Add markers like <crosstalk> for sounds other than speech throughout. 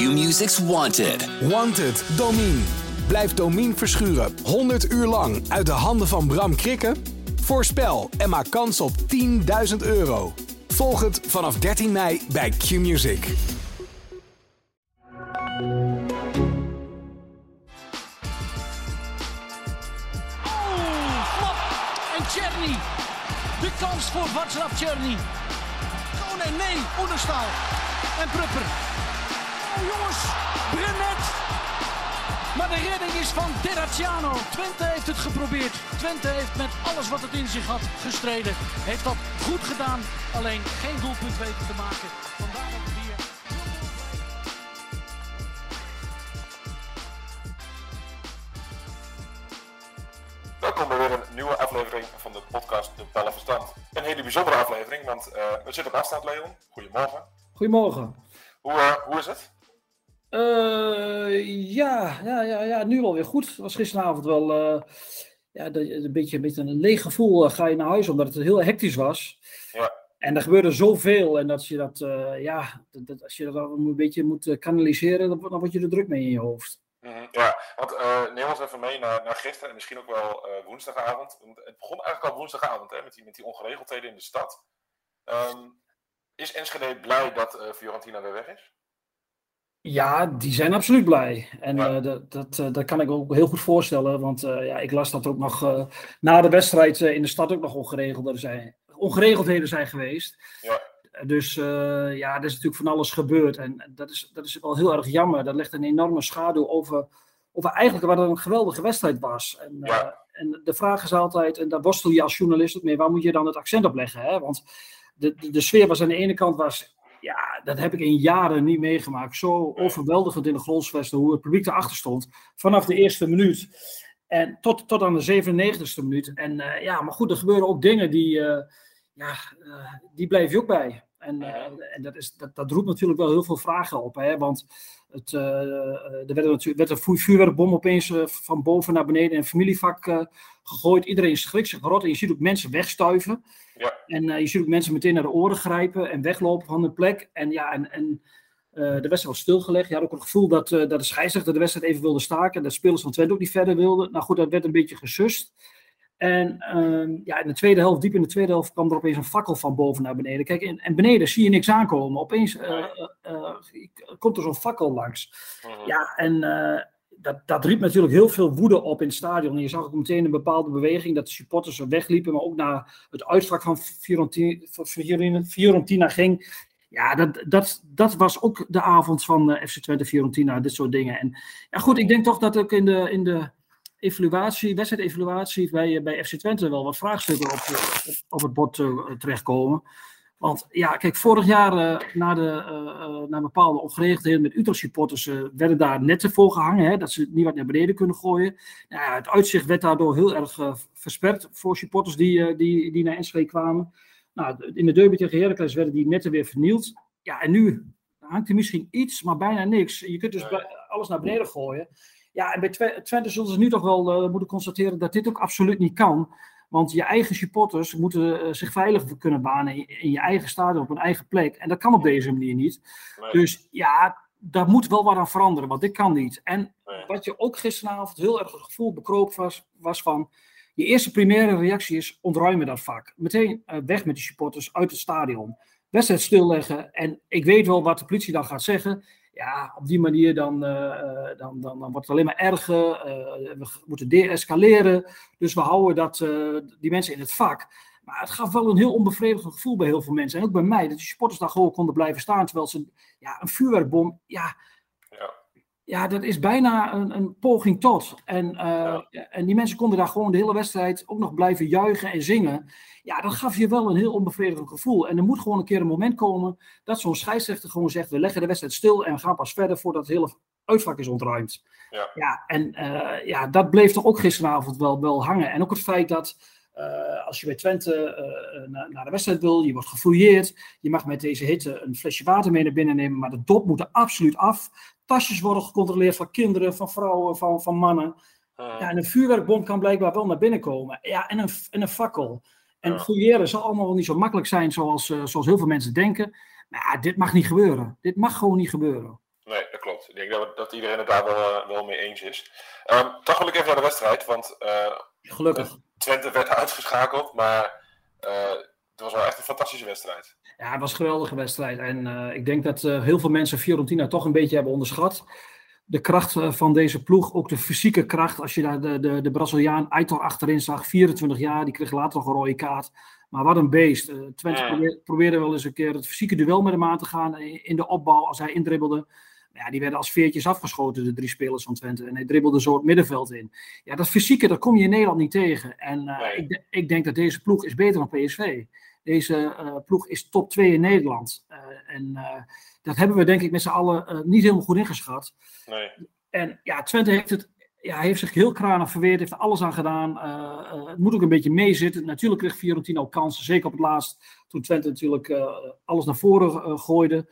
Q-Music's Wanted. Wanted, Domine. Blijf Domine verschuren 100 uur lang uit de handen van Bram Krikken? Voorspel en maak kans op 10.000 euro. Volg het vanaf 13 mei bij Q-Music. Oh, flap. En Czerny. De kans voor Václav Czerny. Oh nee, nee, Oenerstal. En Prupper. Oh jongens, Brenet. Maar de redding is van Terracciano. Twente heeft het geprobeerd. Twente heeft met alles wat het in zich had gestreden. Heeft dat goed gedaan. Alleen geen doelpunt weten te maken. Vandaar dat hier... Welkom bij weer een nieuwe aflevering van de podcast De Pelle Verstand. Een hele bijzondere aflevering, want uh, we zitten op afstand, Leon. Goedemorgen. Goedemorgen. Hoe, uh, hoe is het? Uh, ja, ja, ja, ja, nu alweer goed. Het was gisteravond wel ja, een, beetje, een beetje een leeg gevoel. ga je naar huis omdat het heel hectisch was. Ja. En er gebeurde zoveel. En dat je dat, ja, dat, als je dat een beetje moet kanaliseren, dan, dan word je er druk mee in je hoofd. Mm, ja, want uh, neem ons even mee naar, naar gisteren en misschien ook wel uh, woensdagavond. Het begon eigenlijk al woensdagavond hè, met, die, met die ongeregeldheden in de stad. Um, is Enschede blij dat uh, Fiorentina weer weg is? Ja, die zijn absoluut blij. En ja. dat, dat, dat kan ik ook heel goed voorstellen. Want ja, ik las dat ook nog na de wedstrijd in de stad ook nog ongeregeldheden zijn, ongeregeldheden zijn geweest. Ja. Dus ja, er is natuurlijk van alles gebeurd. En dat is, dat is wel heel erg jammer. Dat legt een enorme schaduw over, over eigenlijk wat een geweldige wedstrijd was. En, ja. en de vraag is altijd, en daar worstel je als journalist ook mee, waar moet je dan het accent op leggen? Hè? Want de, de, de sfeer was aan de ene kant, was, ja, dat heb ik in jaren niet meegemaakt. Zo overweldigend in de Grolsvesten, hoe het publiek erachter stond. Vanaf de eerste minuut. En tot, tot aan de 97ste minuut. En uh, ja, maar goed, er gebeuren ook dingen die ja, uh, die blijf je ook bij. En, uh, en dat, is, dat, dat roept natuurlijk wel heel veel vragen op. Hè? Want het, uh, er werd, natuurlijk, werd een vuurwerkbom opeens van boven naar beneden in een familievak gegooid. Iedereen schrikt zich rot en je ziet ook mensen wegstuiven. Ja. En je ziet ook mensen meteen naar de oren grijpen en weglopen van de plek. En ja, en, en de wedstrijd was stilgelegd. Je had ook het gevoel dat, dat de scheidsrechter de wedstrijd even wilde staken. En de spelers van Twente ook niet verder wilden. Nou goed, dat werd een beetje gesust. En uh, ja, in de tweede helft, diep in de tweede helft, kwam er opeens een fakkel van boven naar beneden. Kijk, en, en beneden zie je niks aankomen. Opeens uh, uh, komt er zo'n fakkel langs. Mhm. Ja, en dat, dat riep natuurlijk heel veel woede op in het stadion. En je zag ook meteen een bepaalde beweging, dat de supporters er wegliepen, maar ook naar het uitvak van Fiorentina, Fiorentina ging. Ja, dat, dat, dat was ook de avond van FC Twente Fiorentina, dit soort dingen. En ja, goed, ik denk toch dat ook in de... In de evaluatie, wedstrijdevaluatie bij, bij FC Twente wel wat vraagstukken op, op, op het bord uh, terechtkomen. Want ja, kijk, vorig jaar uh, na, de, uh, na bepaalde ongeregeldheden met Utrecht supporters werden daar netten voor gehangen, hè, dat ze niet wat naar beneden kunnen gooien. Nou, ja, het uitzicht werd daardoor heel erg versperd voor supporters die, die, die naar Enschede kwamen. Nou, in de derby tegen Heracles werden die netten weer vernield. Ja, en nu hangt er misschien iets, maar bijna niks. Je kunt dus alles naar beneden gooien. Ja, en bij Twente zullen ze nu toch wel uh, moeten constateren dat dit ook absoluut niet kan. Want je eigen supporters moeten uh, zich veilig kunnen banen in, je eigen stadion, op een eigen plek. En dat kan op deze manier niet. Nee. Dus ja, daar moet wel wat aan veranderen, want dit kan niet. En Nee. wat je ook gisteravond heel erg het gevoel bekroop was, was van... Je eerste primaire reactie is ontruimen dat vak. Meteen uh, weg met die supporters uit het stadion. Wedstrijd stilleggen. En ik weet wel wat de politie dan gaat zeggen ja, op die manier dan, uh, dan, dan, dan wordt het alleen maar erger. Uh, we moeten deescaleren. Dus we houden dat, die mensen in het vak. Maar het gaf wel een heel onbevredigend gevoel bij heel veel mensen. En ook bij mij, dat die supporters daar gewoon konden blijven staan. Terwijl ze ja, een vuurwerkbom, Ja. Ja dat is bijna een, een poging tot. En, Ja. en die mensen konden daar gewoon de hele wedstrijd ook nog blijven juichen en zingen. Ja, dat gaf je wel een heel onbevredigend gevoel. En er moet gewoon een keer een moment komen dat zo'n scheidsrechter gewoon zegt: we leggen de wedstrijd stil en we gaan pas verder voordat het hele uitvak is ontruimd. Ja. ja en uh, ja, dat bleef toch ook gisteravond wel, wel hangen. En ook het feit dat uh, als je bij Twente uh, naar, naar de wedstrijd wil, je wordt gefouilleerd, je mag met deze hitte een flesje water mee naar binnen nemen, maar de dop moet er absoluut af. Tasjes worden gecontroleerd van kinderen, van vrouwen, van, van mannen. Ja, en een vuurwerkbom kan blijkbaar wel naar binnen komen. Ja, en een, en een fakkel. En Ja. fouilleren zal allemaal wel niet zo makkelijk zijn zoals, uh, zoals heel veel mensen denken. Maar ja, dit mag niet gebeuren. Dit mag gewoon niet gebeuren. Nee, dat klopt. Ik denk dat, dat iedereen het daar wel, wel mee eens is. Um, toch wil ik even naar de wedstrijd, want Gelukkig. Twente werd uitgeschakeld, maar het was wel echt een fantastische wedstrijd. Ja, het was een geweldige wedstrijd. En ik denk dat heel veel mensen Fiorentina toch een beetje hebben onderschat de kracht eh, van deze ploeg, ook de fysieke kracht. Als je daar de, de, de Braziliaan Aitor achterin zag, 24 jaar, die kreeg later nog een rode kaart. Maar wat een beest. Twente probeerde, wel eens een keer het fysieke duel met hem aan te gaan in de opbouw als hij indribbelde. Ja, die werden als veertjes afgeschoten, de drie spelers van Twente. En hij dribbelde zo het middenveld in. Ja, dat fysieke, dat kom je in Nederland niet tegen. En uh, ik, ik, denk dat deze ploeg is beter dan PSV. Deze uh, ploeg is top 2 in Nederland. en dat hebben we denk ik met z'n allen niet helemaal goed ingeschat. Nee. En ja, Twente heeft, het, ja, heeft zich heel kranig verweerd, heeft er alles aan gedaan. Uh, het moet ook een beetje meezitten. Natuurlijk kreeg Fiorentina ook kansen, zeker op het laatst. Toen Twente natuurlijk alles naar voren gooide.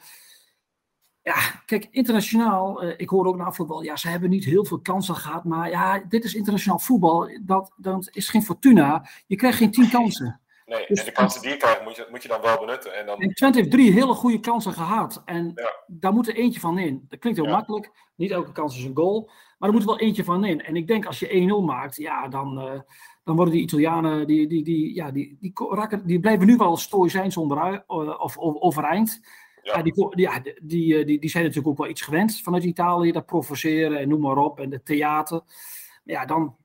Ja, kijk, internationaal, ik hoorde ook na afloop wel, ja, ze hebben niet heel veel kansen gehad. Maar ja, dit is internationaal voetbal. Dat, dat is geen Fortuna. Je krijgt geen tien kansen. Nee, dus en de kansen die je krijgt moet je, moet je dan wel benutten. En, dan... en Twente heeft drie hele goede kansen gehad. En daar moet er eentje van in. Dat klinkt heel makkelijk. Niet elke kans is een goal. Maar er moet er wel eentje van in. En ik denk als je 1-0 maakt, ja, dan, uh, dan worden die Italianen, die, die, die, ja, die, die, die, die blijven nu wel stoïcijns onderuit, of, of overeind. Ja. die, ja, die, die, die zijn natuurlijk ook wel iets gewend vanuit Italië, dat provoceren en noem maar op. En de theater. Ja, dan,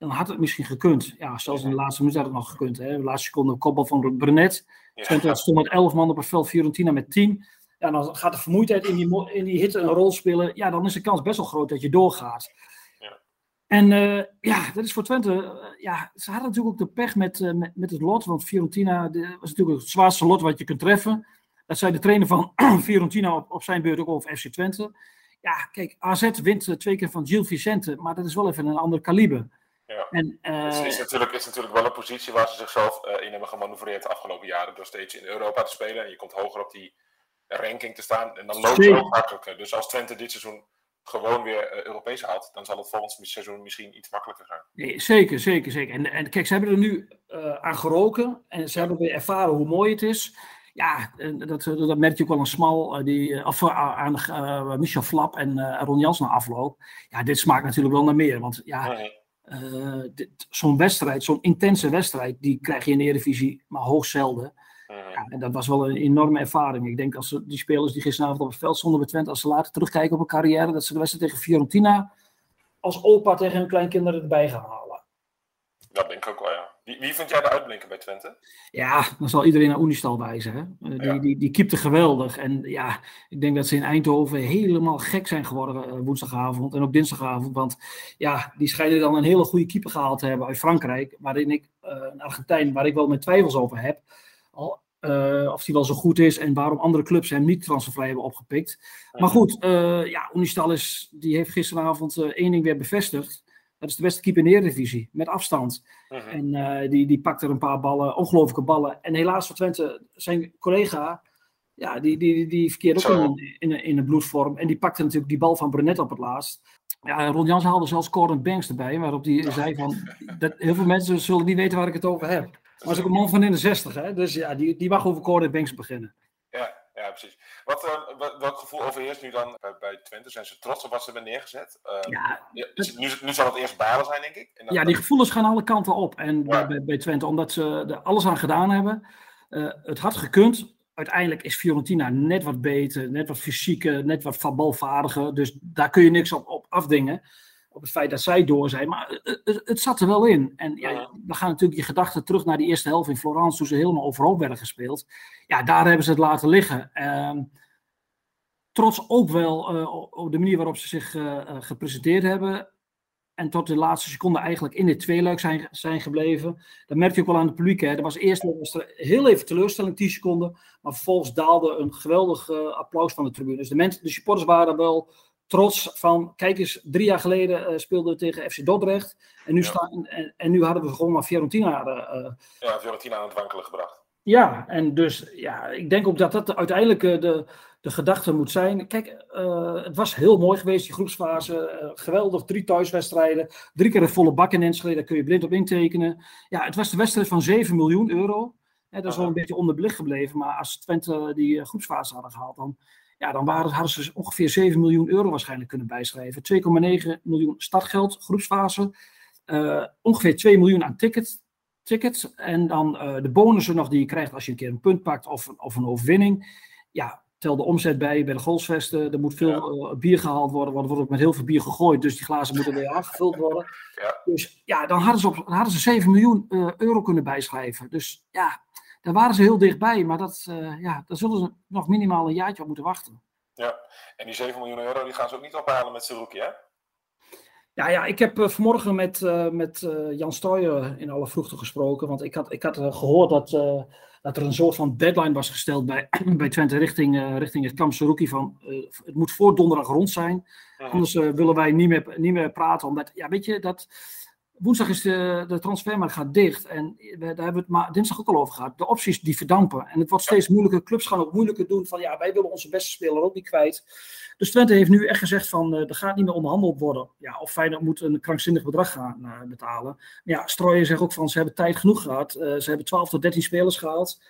dan had het misschien gekund. Ja, zelfs in de laatste minuut had het nog gekund. Hè. De laatste seconde kopbal van Brenet. Ja. stond met 11 man op het veld, Fiorentina met 10. Ja, dan gaat de vermoeidheid in die, in die hitte een rol spelen. Ja, dan is de kans best wel groot dat je doorgaat. Ja. En uh, ja, dat is voor Twente. Uh, ja, ze hadden natuurlijk ook de pech met, uh, met, met, het lot. Want Fiorentina de, was natuurlijk het zwaarste lot wat je kunt treffen. Dat zei de trainer van <clears throat> Fiorentina op, op zijn beurt ook over FC Twente. Ja, kijk, AZ wint twee keer van Gil Vicente. Maar dat is wel even een ander kaliber. Ja. En, het is, eh, natuurlijk, is natuurlijk wel een positie waar ze zichzelf uh, in hebben gemanoeuvreerd de afgelopen jaren. Door steeds in Europa te spelen. En je komt hoger op die ranking te staan. En dan loopt het ook makkelijker. Dus als Twente dit seizoen gewoon weer uh, Europees haalt, dan zal het volgend seizoen misschien iets makkelijker zijn. Nee, zeker, zeker, zeker. En, en kijk, ze hebben er nu aan geroken en ze hebben weer ervaren hoe mooi het is. Ja, dat, dat merk je ook wel een smal, die, of, aan Michel Flap en Ron Jans na afloop. Ja, dit smaakt natuurlijk wel naar meer. Want ja, nee. Uh, zo'n wedstrijd, zo'n intense wedstrijd, die krijg je in de Eredivisie maar hoogst zelden. Mhm. Ja, en dat was wel een enorme ervaring. Ik denk als ze, die spelers die gisteravond op het veld stonden bij Twente, als ze later terugkijken op hun carrière, dat ze de wedstrijd tegen Fiorentina als opa tegen hun kleinkinderen erbij gaan halen. Dat denk ik ook wel, ja. Wie, wie vond jij de uitblinker bij Twente? Ja, dan zal iedereen naar Unistal wijzen. Hè? Uh, die, die, die keepte geweldig. En ja, ik denk dat ze in Eindhoven helemaal gek zijn geworden uh, woensdagavond en ook dinsdagavond. Want ja, die schijnen dan een hele goede keeper gehaald te hebben uit Frankrijk. Waarin ik, uh, een Argentijn, waar ik wel mijn twijfels over heb. Al, of die wel zo goed is en waarom andere clubs hem niet transfervrij hebben opgepikt. Maar goed, ja, Unistal is, die heeft gisteravond één ding weer bevestigd. Dat is de beste keeper in de Eredivisie, met afstand. Mhm. En uh, die, die pakte er een paar ballen, ongelooflijke ballen. En helaas voor Twente, zijn collega, ja, die, die, die verkeerde ook in, in, in, een bloedvorm. En die pakte natuurlijk die bal van Brenet op het laatst. Ja, Ron Jans haalde zelfs Gordon Banks erbij, waarop hij zei van, dat, heel veel mensen zullen niet weten waar ik het over heb. Maar dat is ook een man van in de 60, hè? dus ja, die, die mag over Gordon Banks beginnen. Ja, ja, precies. Wat, uh, welk gevoel overheerst nu dan bij, bij, Twente? Zijn ze trots op wat ze hebben neergezet? Uh, ja, het, nu, nu, zal het eerst balen zijn, denk ik. En dan, ja, die gevoelens gaan alle kanten op. En ja. bij, bij, Twente, omdat ze er alles aan gedaan hebben. Uh, het had gekund. Uiteindelijk is Fiorentina net wat beter, net wat fysieker, net wat balvaardiger. Dus daar kun je niks op, op afdingen op het feit dat zij door zijn. Maar het, het, zat er wel in. En ja, dan gaan natuurlijk je gedachten terug naar die eerste helft in Florence, toen ze helemaal overhoop werden gespeeld. Ja, daar hebben ze het laten liggen. Uh, trots ook wel uh, op de manier waarop ze zich uh, gepresenteerd hebben. En tot de laatste seconde eigenlijk in dit tweeluik zijn, zijn gebleven. Dat merk je ook wel aan het publiek. Hè. Er was eerst was er heel even teleurstelling, 10 seconden. Maar vervolgens daalde een geweldig applaus van de tribune. Dus de, mensen, de supporters waren wel trots van, kijk eens, drie jaar geleden uh, speelden we tegen FC Dordrecht. En nu, staan, en, en, nu hadden we gewoon maar Fiorentina. Uh, ja, Fiorentina aan het wankelen gebracht. Ja, en dus ja, ik denk ook dat dat uiteindelijk de, de gedachte moet zijn. Kijk, het was heel mooi geweest, die groepsfase. geweldig, drie thuiswedstrijden. Drie keer een volle bak in Enschede, daar kun je blind op intekenen. Ja, het was de wedstrijd van 7 miljoen euro. dat is wel een beetje onderbelicht gebleven. Maar als Twente die groepsfase hadden gehaald, dan Ja, dan waren, hadden ze ongeveer 7 miljoen euro waarschijnlijk kunnen bijschrijven. 2,9 miljoen startgeld, groepsfase. Uh, ongeveer 2 miljoen aan ticket, tickets. En dan uh, de bonussen nog die je krijgt als je een keer een punt pakt of, of een overwinning. Ja, tel de omzet bij bij de golfsvesten. Er moet veel ja. bier gehaald worden, want er wordt ook met heel veel bier gegooid. Dus die glazen moeten weer <laughs> aangevuld worden. Ja. Dus ja, dan hadden ze, op, dan hadden ze 7 miljoen euro kunnen bijschrijven. Dus ja, daar waren ze heel dichtbij. Maar dat, uh, ja, daar zullen ze nog minimaal een jaartje op moeten wachten. Ja, en die 7 miljoen euro die gaan ze ook niet ophalen met Saruki, hè? Ja, ja, ik heb uh, vanmorgen met, uh, met uh, Jan Stooijer in alle vroegte gesproken. Want ik had, ik had gehoord dat, dat er een soort van deadline was gesteld bij, <clears throat> bij Twente richting, richting het kamp Saruki. Van, het moet voor donderdag rond zijn. Mhm. Anders willen wij niet meer, niet meer praten. Omdat, ja, weet je, dat, woensdag is de, de transfermarkt gaat dicht. En daar hebben we het maar dinsdag ook al over gehad. De opties die verdampen. En het wordt steeds moeilijker. Clubs gaan ook moeilijker doen. Van ja, wij willen onze beste speler ook niet kwijt. Dus Twente heeft nu echt gezegd van uh, er gaat niet meer onderhandeld worden. Ja, of Feyenoord moet een krankzinnig bedrag gaan uh, betalen. Maar ja, Strooijen zegt ook van ze hebben tijd genoeg gehad. Uh, ze hebben 12 tot 13 spelers gehaald.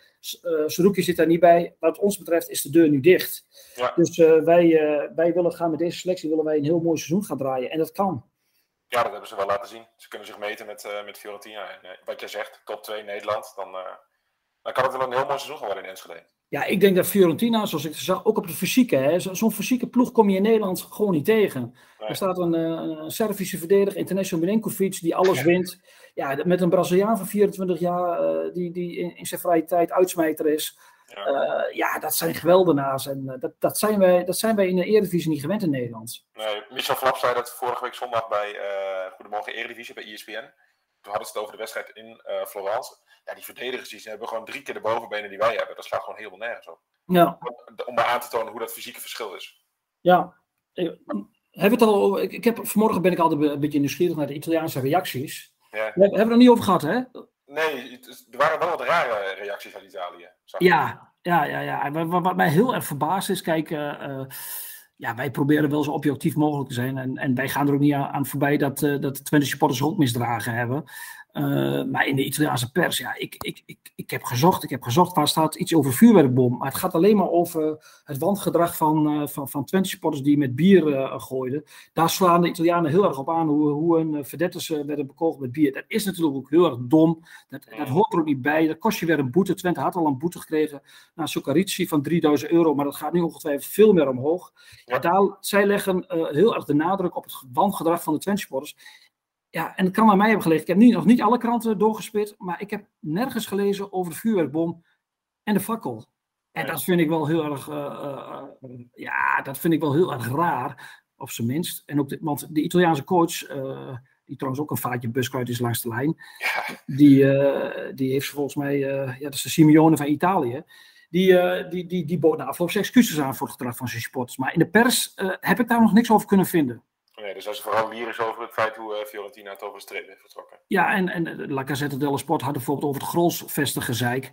Uh, Saruki zit daar niet bij. Wat ons betreft is de deur nu dicht. Ja. Dus wij, wij willen gaan met deze selectie willen wij een heel mooi seizoen gaan draaien. En dat kan. Ja, dat hebben ze wel laten zien. Ze kunnen zich meten met, uh, met Fiorentina. En uh, wat jij zegt, top 2 Nederland, dan, uh, dan kan het wel een heel mooi seizoen worden in Enschede. Ja, ik denk dat Fiorentina, zoals ik zag, ook op de fysieke, hè, zo'n fysieke ploeg kom je in Nederland gewoon niet tegen. Nee. Er staat een, een Servische verdediger, International Milenkovic, die alles wint. Ja, met een Braziliaan van 24 jaar, die, die in, in zijn vrije tijd uitsmijter is. Ja. Uh, ja, dat zijn geweldenaars. En uh, dat, dat, zijn wij, dat zijn wij in de Eredivisie niet gewend in Nederland. Nee, Michel Flap zei dat vorige week zondag bij uh, Goedemorgen Eredivisie bij ESPN. Toen hadden ze het over de wedstrijd in Florence. Ja, die verdedigers die hebben gewoon drie keer de bovenbenen die wij hebben. Dat slaat gewoon helemaal nergens op. Ja. Om, om maar aan te tonen hoe dat fysieke verschil is. Ja. Heb het al, ik, ik heb, vanmorgen ben ik altijd een beetje nieuwsgierig naar de Italiaanse reacties. Ja. We hebben het er niet over gehad, hè? Nee, er waren wel wat rare reacties uit Italië. Ja, ja, ja, ja. Wat, wat, mij heel erg verbaasd is, kijk, uh, uh, ja, wij proberen wel zo objectief mogelijk te zijn. En, en wij gaan er ook niet aan, voorbij dat, uh, dat de Twente supporters ook misdragen hebben. Uh, maar in de Italiaanse pers, ja, ik, ik, ik, ik heb gezocht, ik heb gezocht, waar staat iets over vuurwerkbom. Maar het gaat alleen maar over het wandgedrag van, uh, van, van Twente supporters die met bier uh, gooiden. Daar slaan de Italianen heel erg op aan, hoe, hoe hun verdetters werden bekogeld met bier. Dat is natuurlijk ook heel erg dom, dat, dat hoort er ook niet bij. Dat kost je weer een boete. Twente had al een boete gekregen naar Sucarici van 3000 euro, maar dat gaat nu ongetwijfeld veel meer omhoog. Ja. Daar, zij leggen heel erg de nadruk op het wandgedrag van de Twente supporters. Ja, en het kan aan mij hebben gelegen. Ik heb niet, nog niet alle kranten doorgespit, maar ik heb nergens gelezen over de vuurwerkbom en de fakkel. En dat vind ik wel heel erg, uh, uh, ja, dat vind ik wel heel erg raar, op zijn minst. En ook de, want de Italiaanse coach, uh, die trouwens ook een vaatje buskruid is langs de lijn, die, die heeft volgens mij, ja, dat is de Simeone van Italië. Die, die, die, die bood na afloop zijn excuses aan voor het gedrag van zijn supporters. Maar in de pers heb ik daar nog niks over kunnen vinden. Nee, dus dat is vooral lyrisch over het feit hoe uh, Fiorentina het over streep heeft vertrokken. Ja, en, en La Gazzetta dello Sport had bijvoorbeeld over het Grolsvesten gezeik.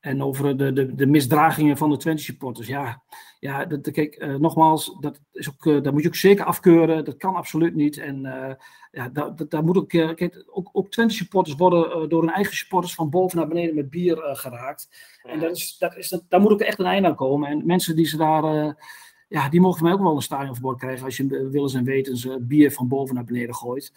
En over de, de, de misdragingen van de Twente supporters. Ja, ja dat, kijk, uh, nogmaals, dat, is ook, uh, dat moet je ook zeker afkeuren. Dat kan absoluut niet. En uh, ja, daar, daar moet ook, kijk, ook, ook Twente supporters worden door hun eigen supporters van boven naar beneden met bier geraakt. Ja. En dat is, dat is, dat, daar moet ook echt een einde aan komen. En mensen die ze daar ja, die mogen van mij ook wel een stadionverbod krijgen als je willens en wetens bier van boven naar beneden gooit.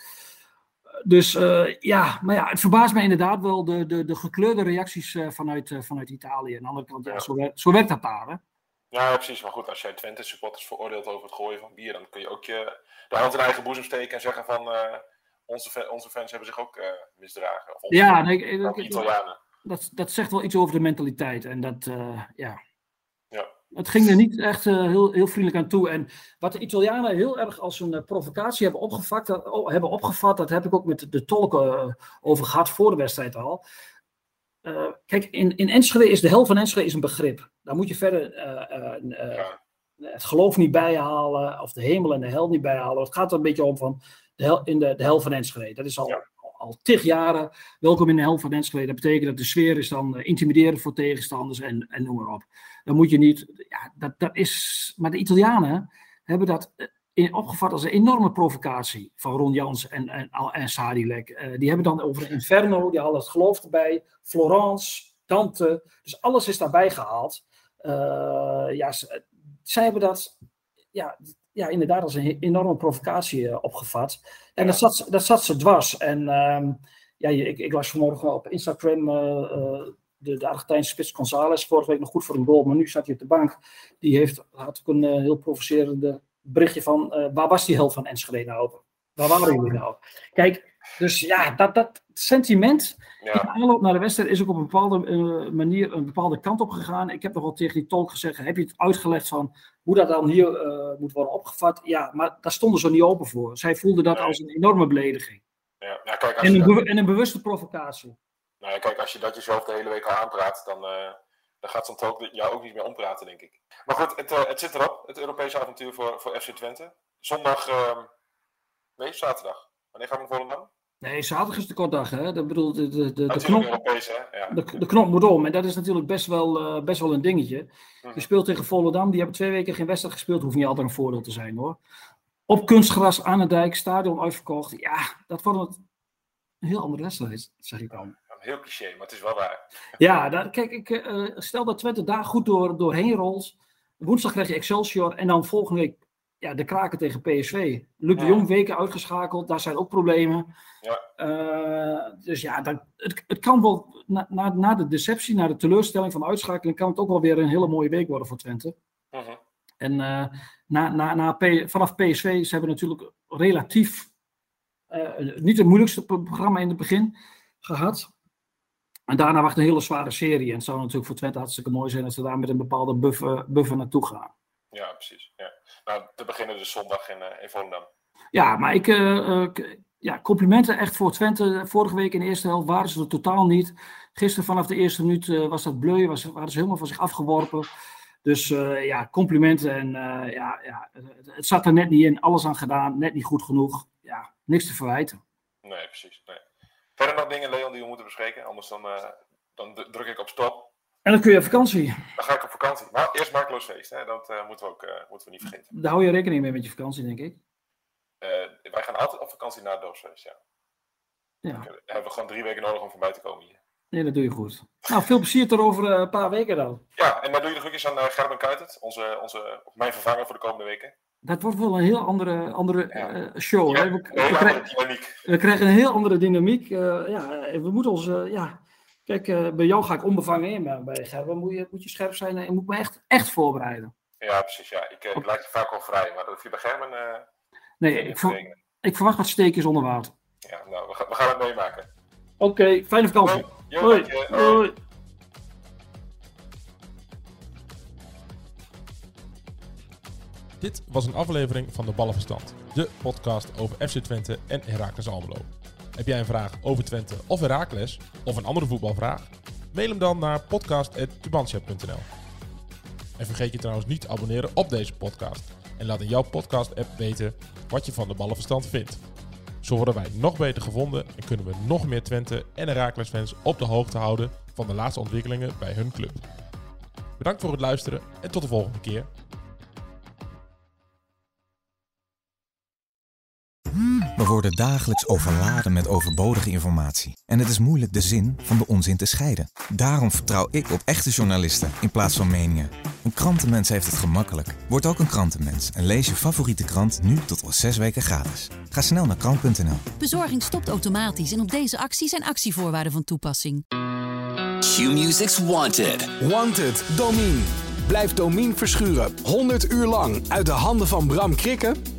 Dus uh, ja, maar ja, het verbaast mij inderdaad wel de, de, de gekleurde reacties uh, vanuit, uh, vanuit Italië. Aan de andere kant, ja. Zo, werkt, zo, werkt dat daar. Hè? Ja, precies. Maar goed, als jij Twente supporters veroordeelt over het gooien van bier, dan kun je ook je, de hand in eigen boezem steken en zeggen van onze, onze fans hebben zich ook misdragen. Of ja, nee, Italianen. Dat, dat zegt wel iets over de mentaliteit. En dat, ja. Ja. Het ging er niet echt uh, heel, heel vriendelijk aan toe. En wat de Italianen heel erg als een uh, provocatie hebben opgevat, dat, oh, hebben opgevat, dat heb ik ook met de tolken uh, over gehad voor de wedstrijd al. kijk, in, in Enschede is de hel van Enschede is een begrip. Daar moet je verder het geloof niet bijhalen, of de hemel en de hel niet bijhalen. Het gaat er een beetje om van de hel, in de, de hel van Enschede. Dat is al, Ja. Al tig jaren. Welkom in de hel van Enschede. Dat betekent dat de sfeer is dan intimiderend voor tegenstanders en, en noem maar op. Dan moet je niet. Ja, dat, dat is, maar de Italianen hebben dat in, opgevat als een enorme provocatie van Ron Jans en, en, en Sadilek. Uh, die hebben dan over Inferno, die hadden het geloof erbij, Florence, Dante. Dus alles is daarbij gehaald. Uh, ja, zij hebben dat ja, ja, inderdaad als een enorme provocatie opgevat. En dat, zat, dat zat ze dwars. En ehm, ja, ik, ik las vanmorgen op Instagram de, de Argentijnse spits González, vorige week nog goed voor een goal, maar nu staat hij op de bank. Die heeft, had ook een heel provocerende berichtje van, waar was die held van Enschede nou? Waar waren jullie nou? Kijk, dus ja, dat, dat sentiment ja. in aanloop naar de wedstrijd is ook op een bepaalde uh, manier een bepaalde kant op gegaan. Ik heb nog wel tegen die tolk gezegd, heb je het uitgelegd van hoe dat dan hier uh, moet worden opgevat? Ja, maar daar stonden ze niet open voor. Zij voelden dat als een enorme belediging. Ja, ja, kijk, als en, een dat... en een bewuste provocatie. Nou ja, kijk, als je dat jezelf de hele week al aanpraat, dan, uh, dan gaat zo'n tolk jou ook niet meer ompraten, denk ik. Maar goed, het, het zit erop, het Europese avontuur voor, voor FC Twente. Zondag, ehm, nee, zaterdag. Wanneer gaan we naar Volendam? Nee, zaterdag is de kortdag, hè? Dat bedoel, de, de, de, de knop, Europees, hè? Ja. De, de, knop moet om. En dat is natuurlijk best wel, uh, best wel een dingetje. Mhm. Je speelt tegen Volendam. Die hebben twee weken geen wedstrijd gespeeld. Hoeft niet altijd een voordeel te zijn, hoor. Op kunstgras aan de dijk, stadion uitverkocht. Ja, dat wordt een heel andere wedstrijd, zeg ik dan. Een heel cliché, maar het is wel waar. <laughs> Ja, kijk, ik, uh, stel dat Twente daar goed door, doorheen rolt. Woensdag krijg je Excelsior. En dan volgende week ja, de kraken tegen PSV. Luc de Jong weken uitgeschakeld, daar zijn ook problemen. Ja. Uh, dus ja, dat, het, het kan wel, na, na, na, de deceptie, na de teleurstelling van de uitschakeling, kan het ook wel weer een hele mooie week worden voor Twente. Uh -huh. En uh, na, na, na P, vanaf PSV, ze hebben natuurlijk relatief uh, niet het moeilijkste programma in het begin gehad. En daarna wacht een hele zware serie. En het zou natuurlijk voor Twente hartstikke mooi zijn als ze daar met een bepaalde buffer, buffer naartoe gaan. Ja, precies. Nou, te beginnen dus zondag in, uh, in Volendam. Ja, maar ik, uh, ja, complimenten echt voor Twente. Vorige week in de eerste helft waren ze er totaal niet. Gisteren vanaf de eerste minuut uh, was dat bleu, was, waren ze helemaal van zich afgeworpen. Dus ja, complimenten. En ja, ja, het, het zat er net niet in, alles aan gedaan, net niet goed genoeg. Ja, niks te verwijten. Nee, precies. Nee. Verder nog dingen, Leon, die we moeten bespreken. Anders dan, dan druk ik op stop. En dan kun je op vakantie. Dan ga ik op vakantie. Maar eerst Markloos feest, hè? dat uh, moeten, we ook, uh, moeten we niet vergeten. Daar hou je rekening mee met je vakantie, denk ik. Uh, wij gaan altijd op vakantie naar het dorpsfeest, ja. ja. Dan hebben we gewoon drie weken nodig om voorbij te komen hier. Nee, dat doe je goed. Nou, veel plezier tot over een paar weken dan. Ja, en dan doe je de groetjes aan Gerben Kuitert, onze, onze, mijn vervanger voor de komende weken. Dat wordt wel een heel andere, andere ja. show. Ja, hè? We, we, krijgen, dynamiek. we krijgen een heel andere dynamiek. ja, we moeten ons... ja, Kijk, uh, bij jou ga ik onbevangen in, maar bij Gerben moet je, moet je scherp zijn en moet me echt, echt voorbereiden. Ja, precies. Ja. Ik, uh, ik laat je vaak wel vrij, maar dat hoef je bij Gerben uh, Nee, ik, ver, ik, verwacht wat steekjes onder water. Ja, nou, we, gaan, we gaan het meemaken. Oké, okay, fijne vakantie. Hoi. Dit was een aflevering van de Ballenverstand, de podcast over FC Twente en Heracles Almelo. Heb jij een vraag over Twente of Heracles, of een andere voetbalvraag? Mail hem dan naar podcast.tubantia.nl En vergeet je trouwens niet te abonneren op deze podcast. En laat in jouw podcast-app weten wat je van de ballenverstand vindt. Zo worden wij nog beter gevonden en kunnen we nog meer Twente en Heracles fans op de hoogte houden van de laatste ontwikkelingen bij hun club. Bedankt voor het luisteren en tot de volgende keer. We worden dagelijks overladen met overbodige informatie. En het is moeilijk de zin van de onzin te scheiden. Daarom vertrouw ik op echte journalisten in plaats van meningen. Een krantenmens heeft het gemakkelijk. Word ook een krantenmens en lees je favoriete krant nu tot al zes weken gratis. Ga snel naar krant.nl. Bezorging stopt automatisch en op deze actie zijn actievoorwaarden van toepassing. Q-Music's Wanted. Wanted, Domine. Blijf Domine verschuren 100 uur lang uit de handen van Bram Krikken?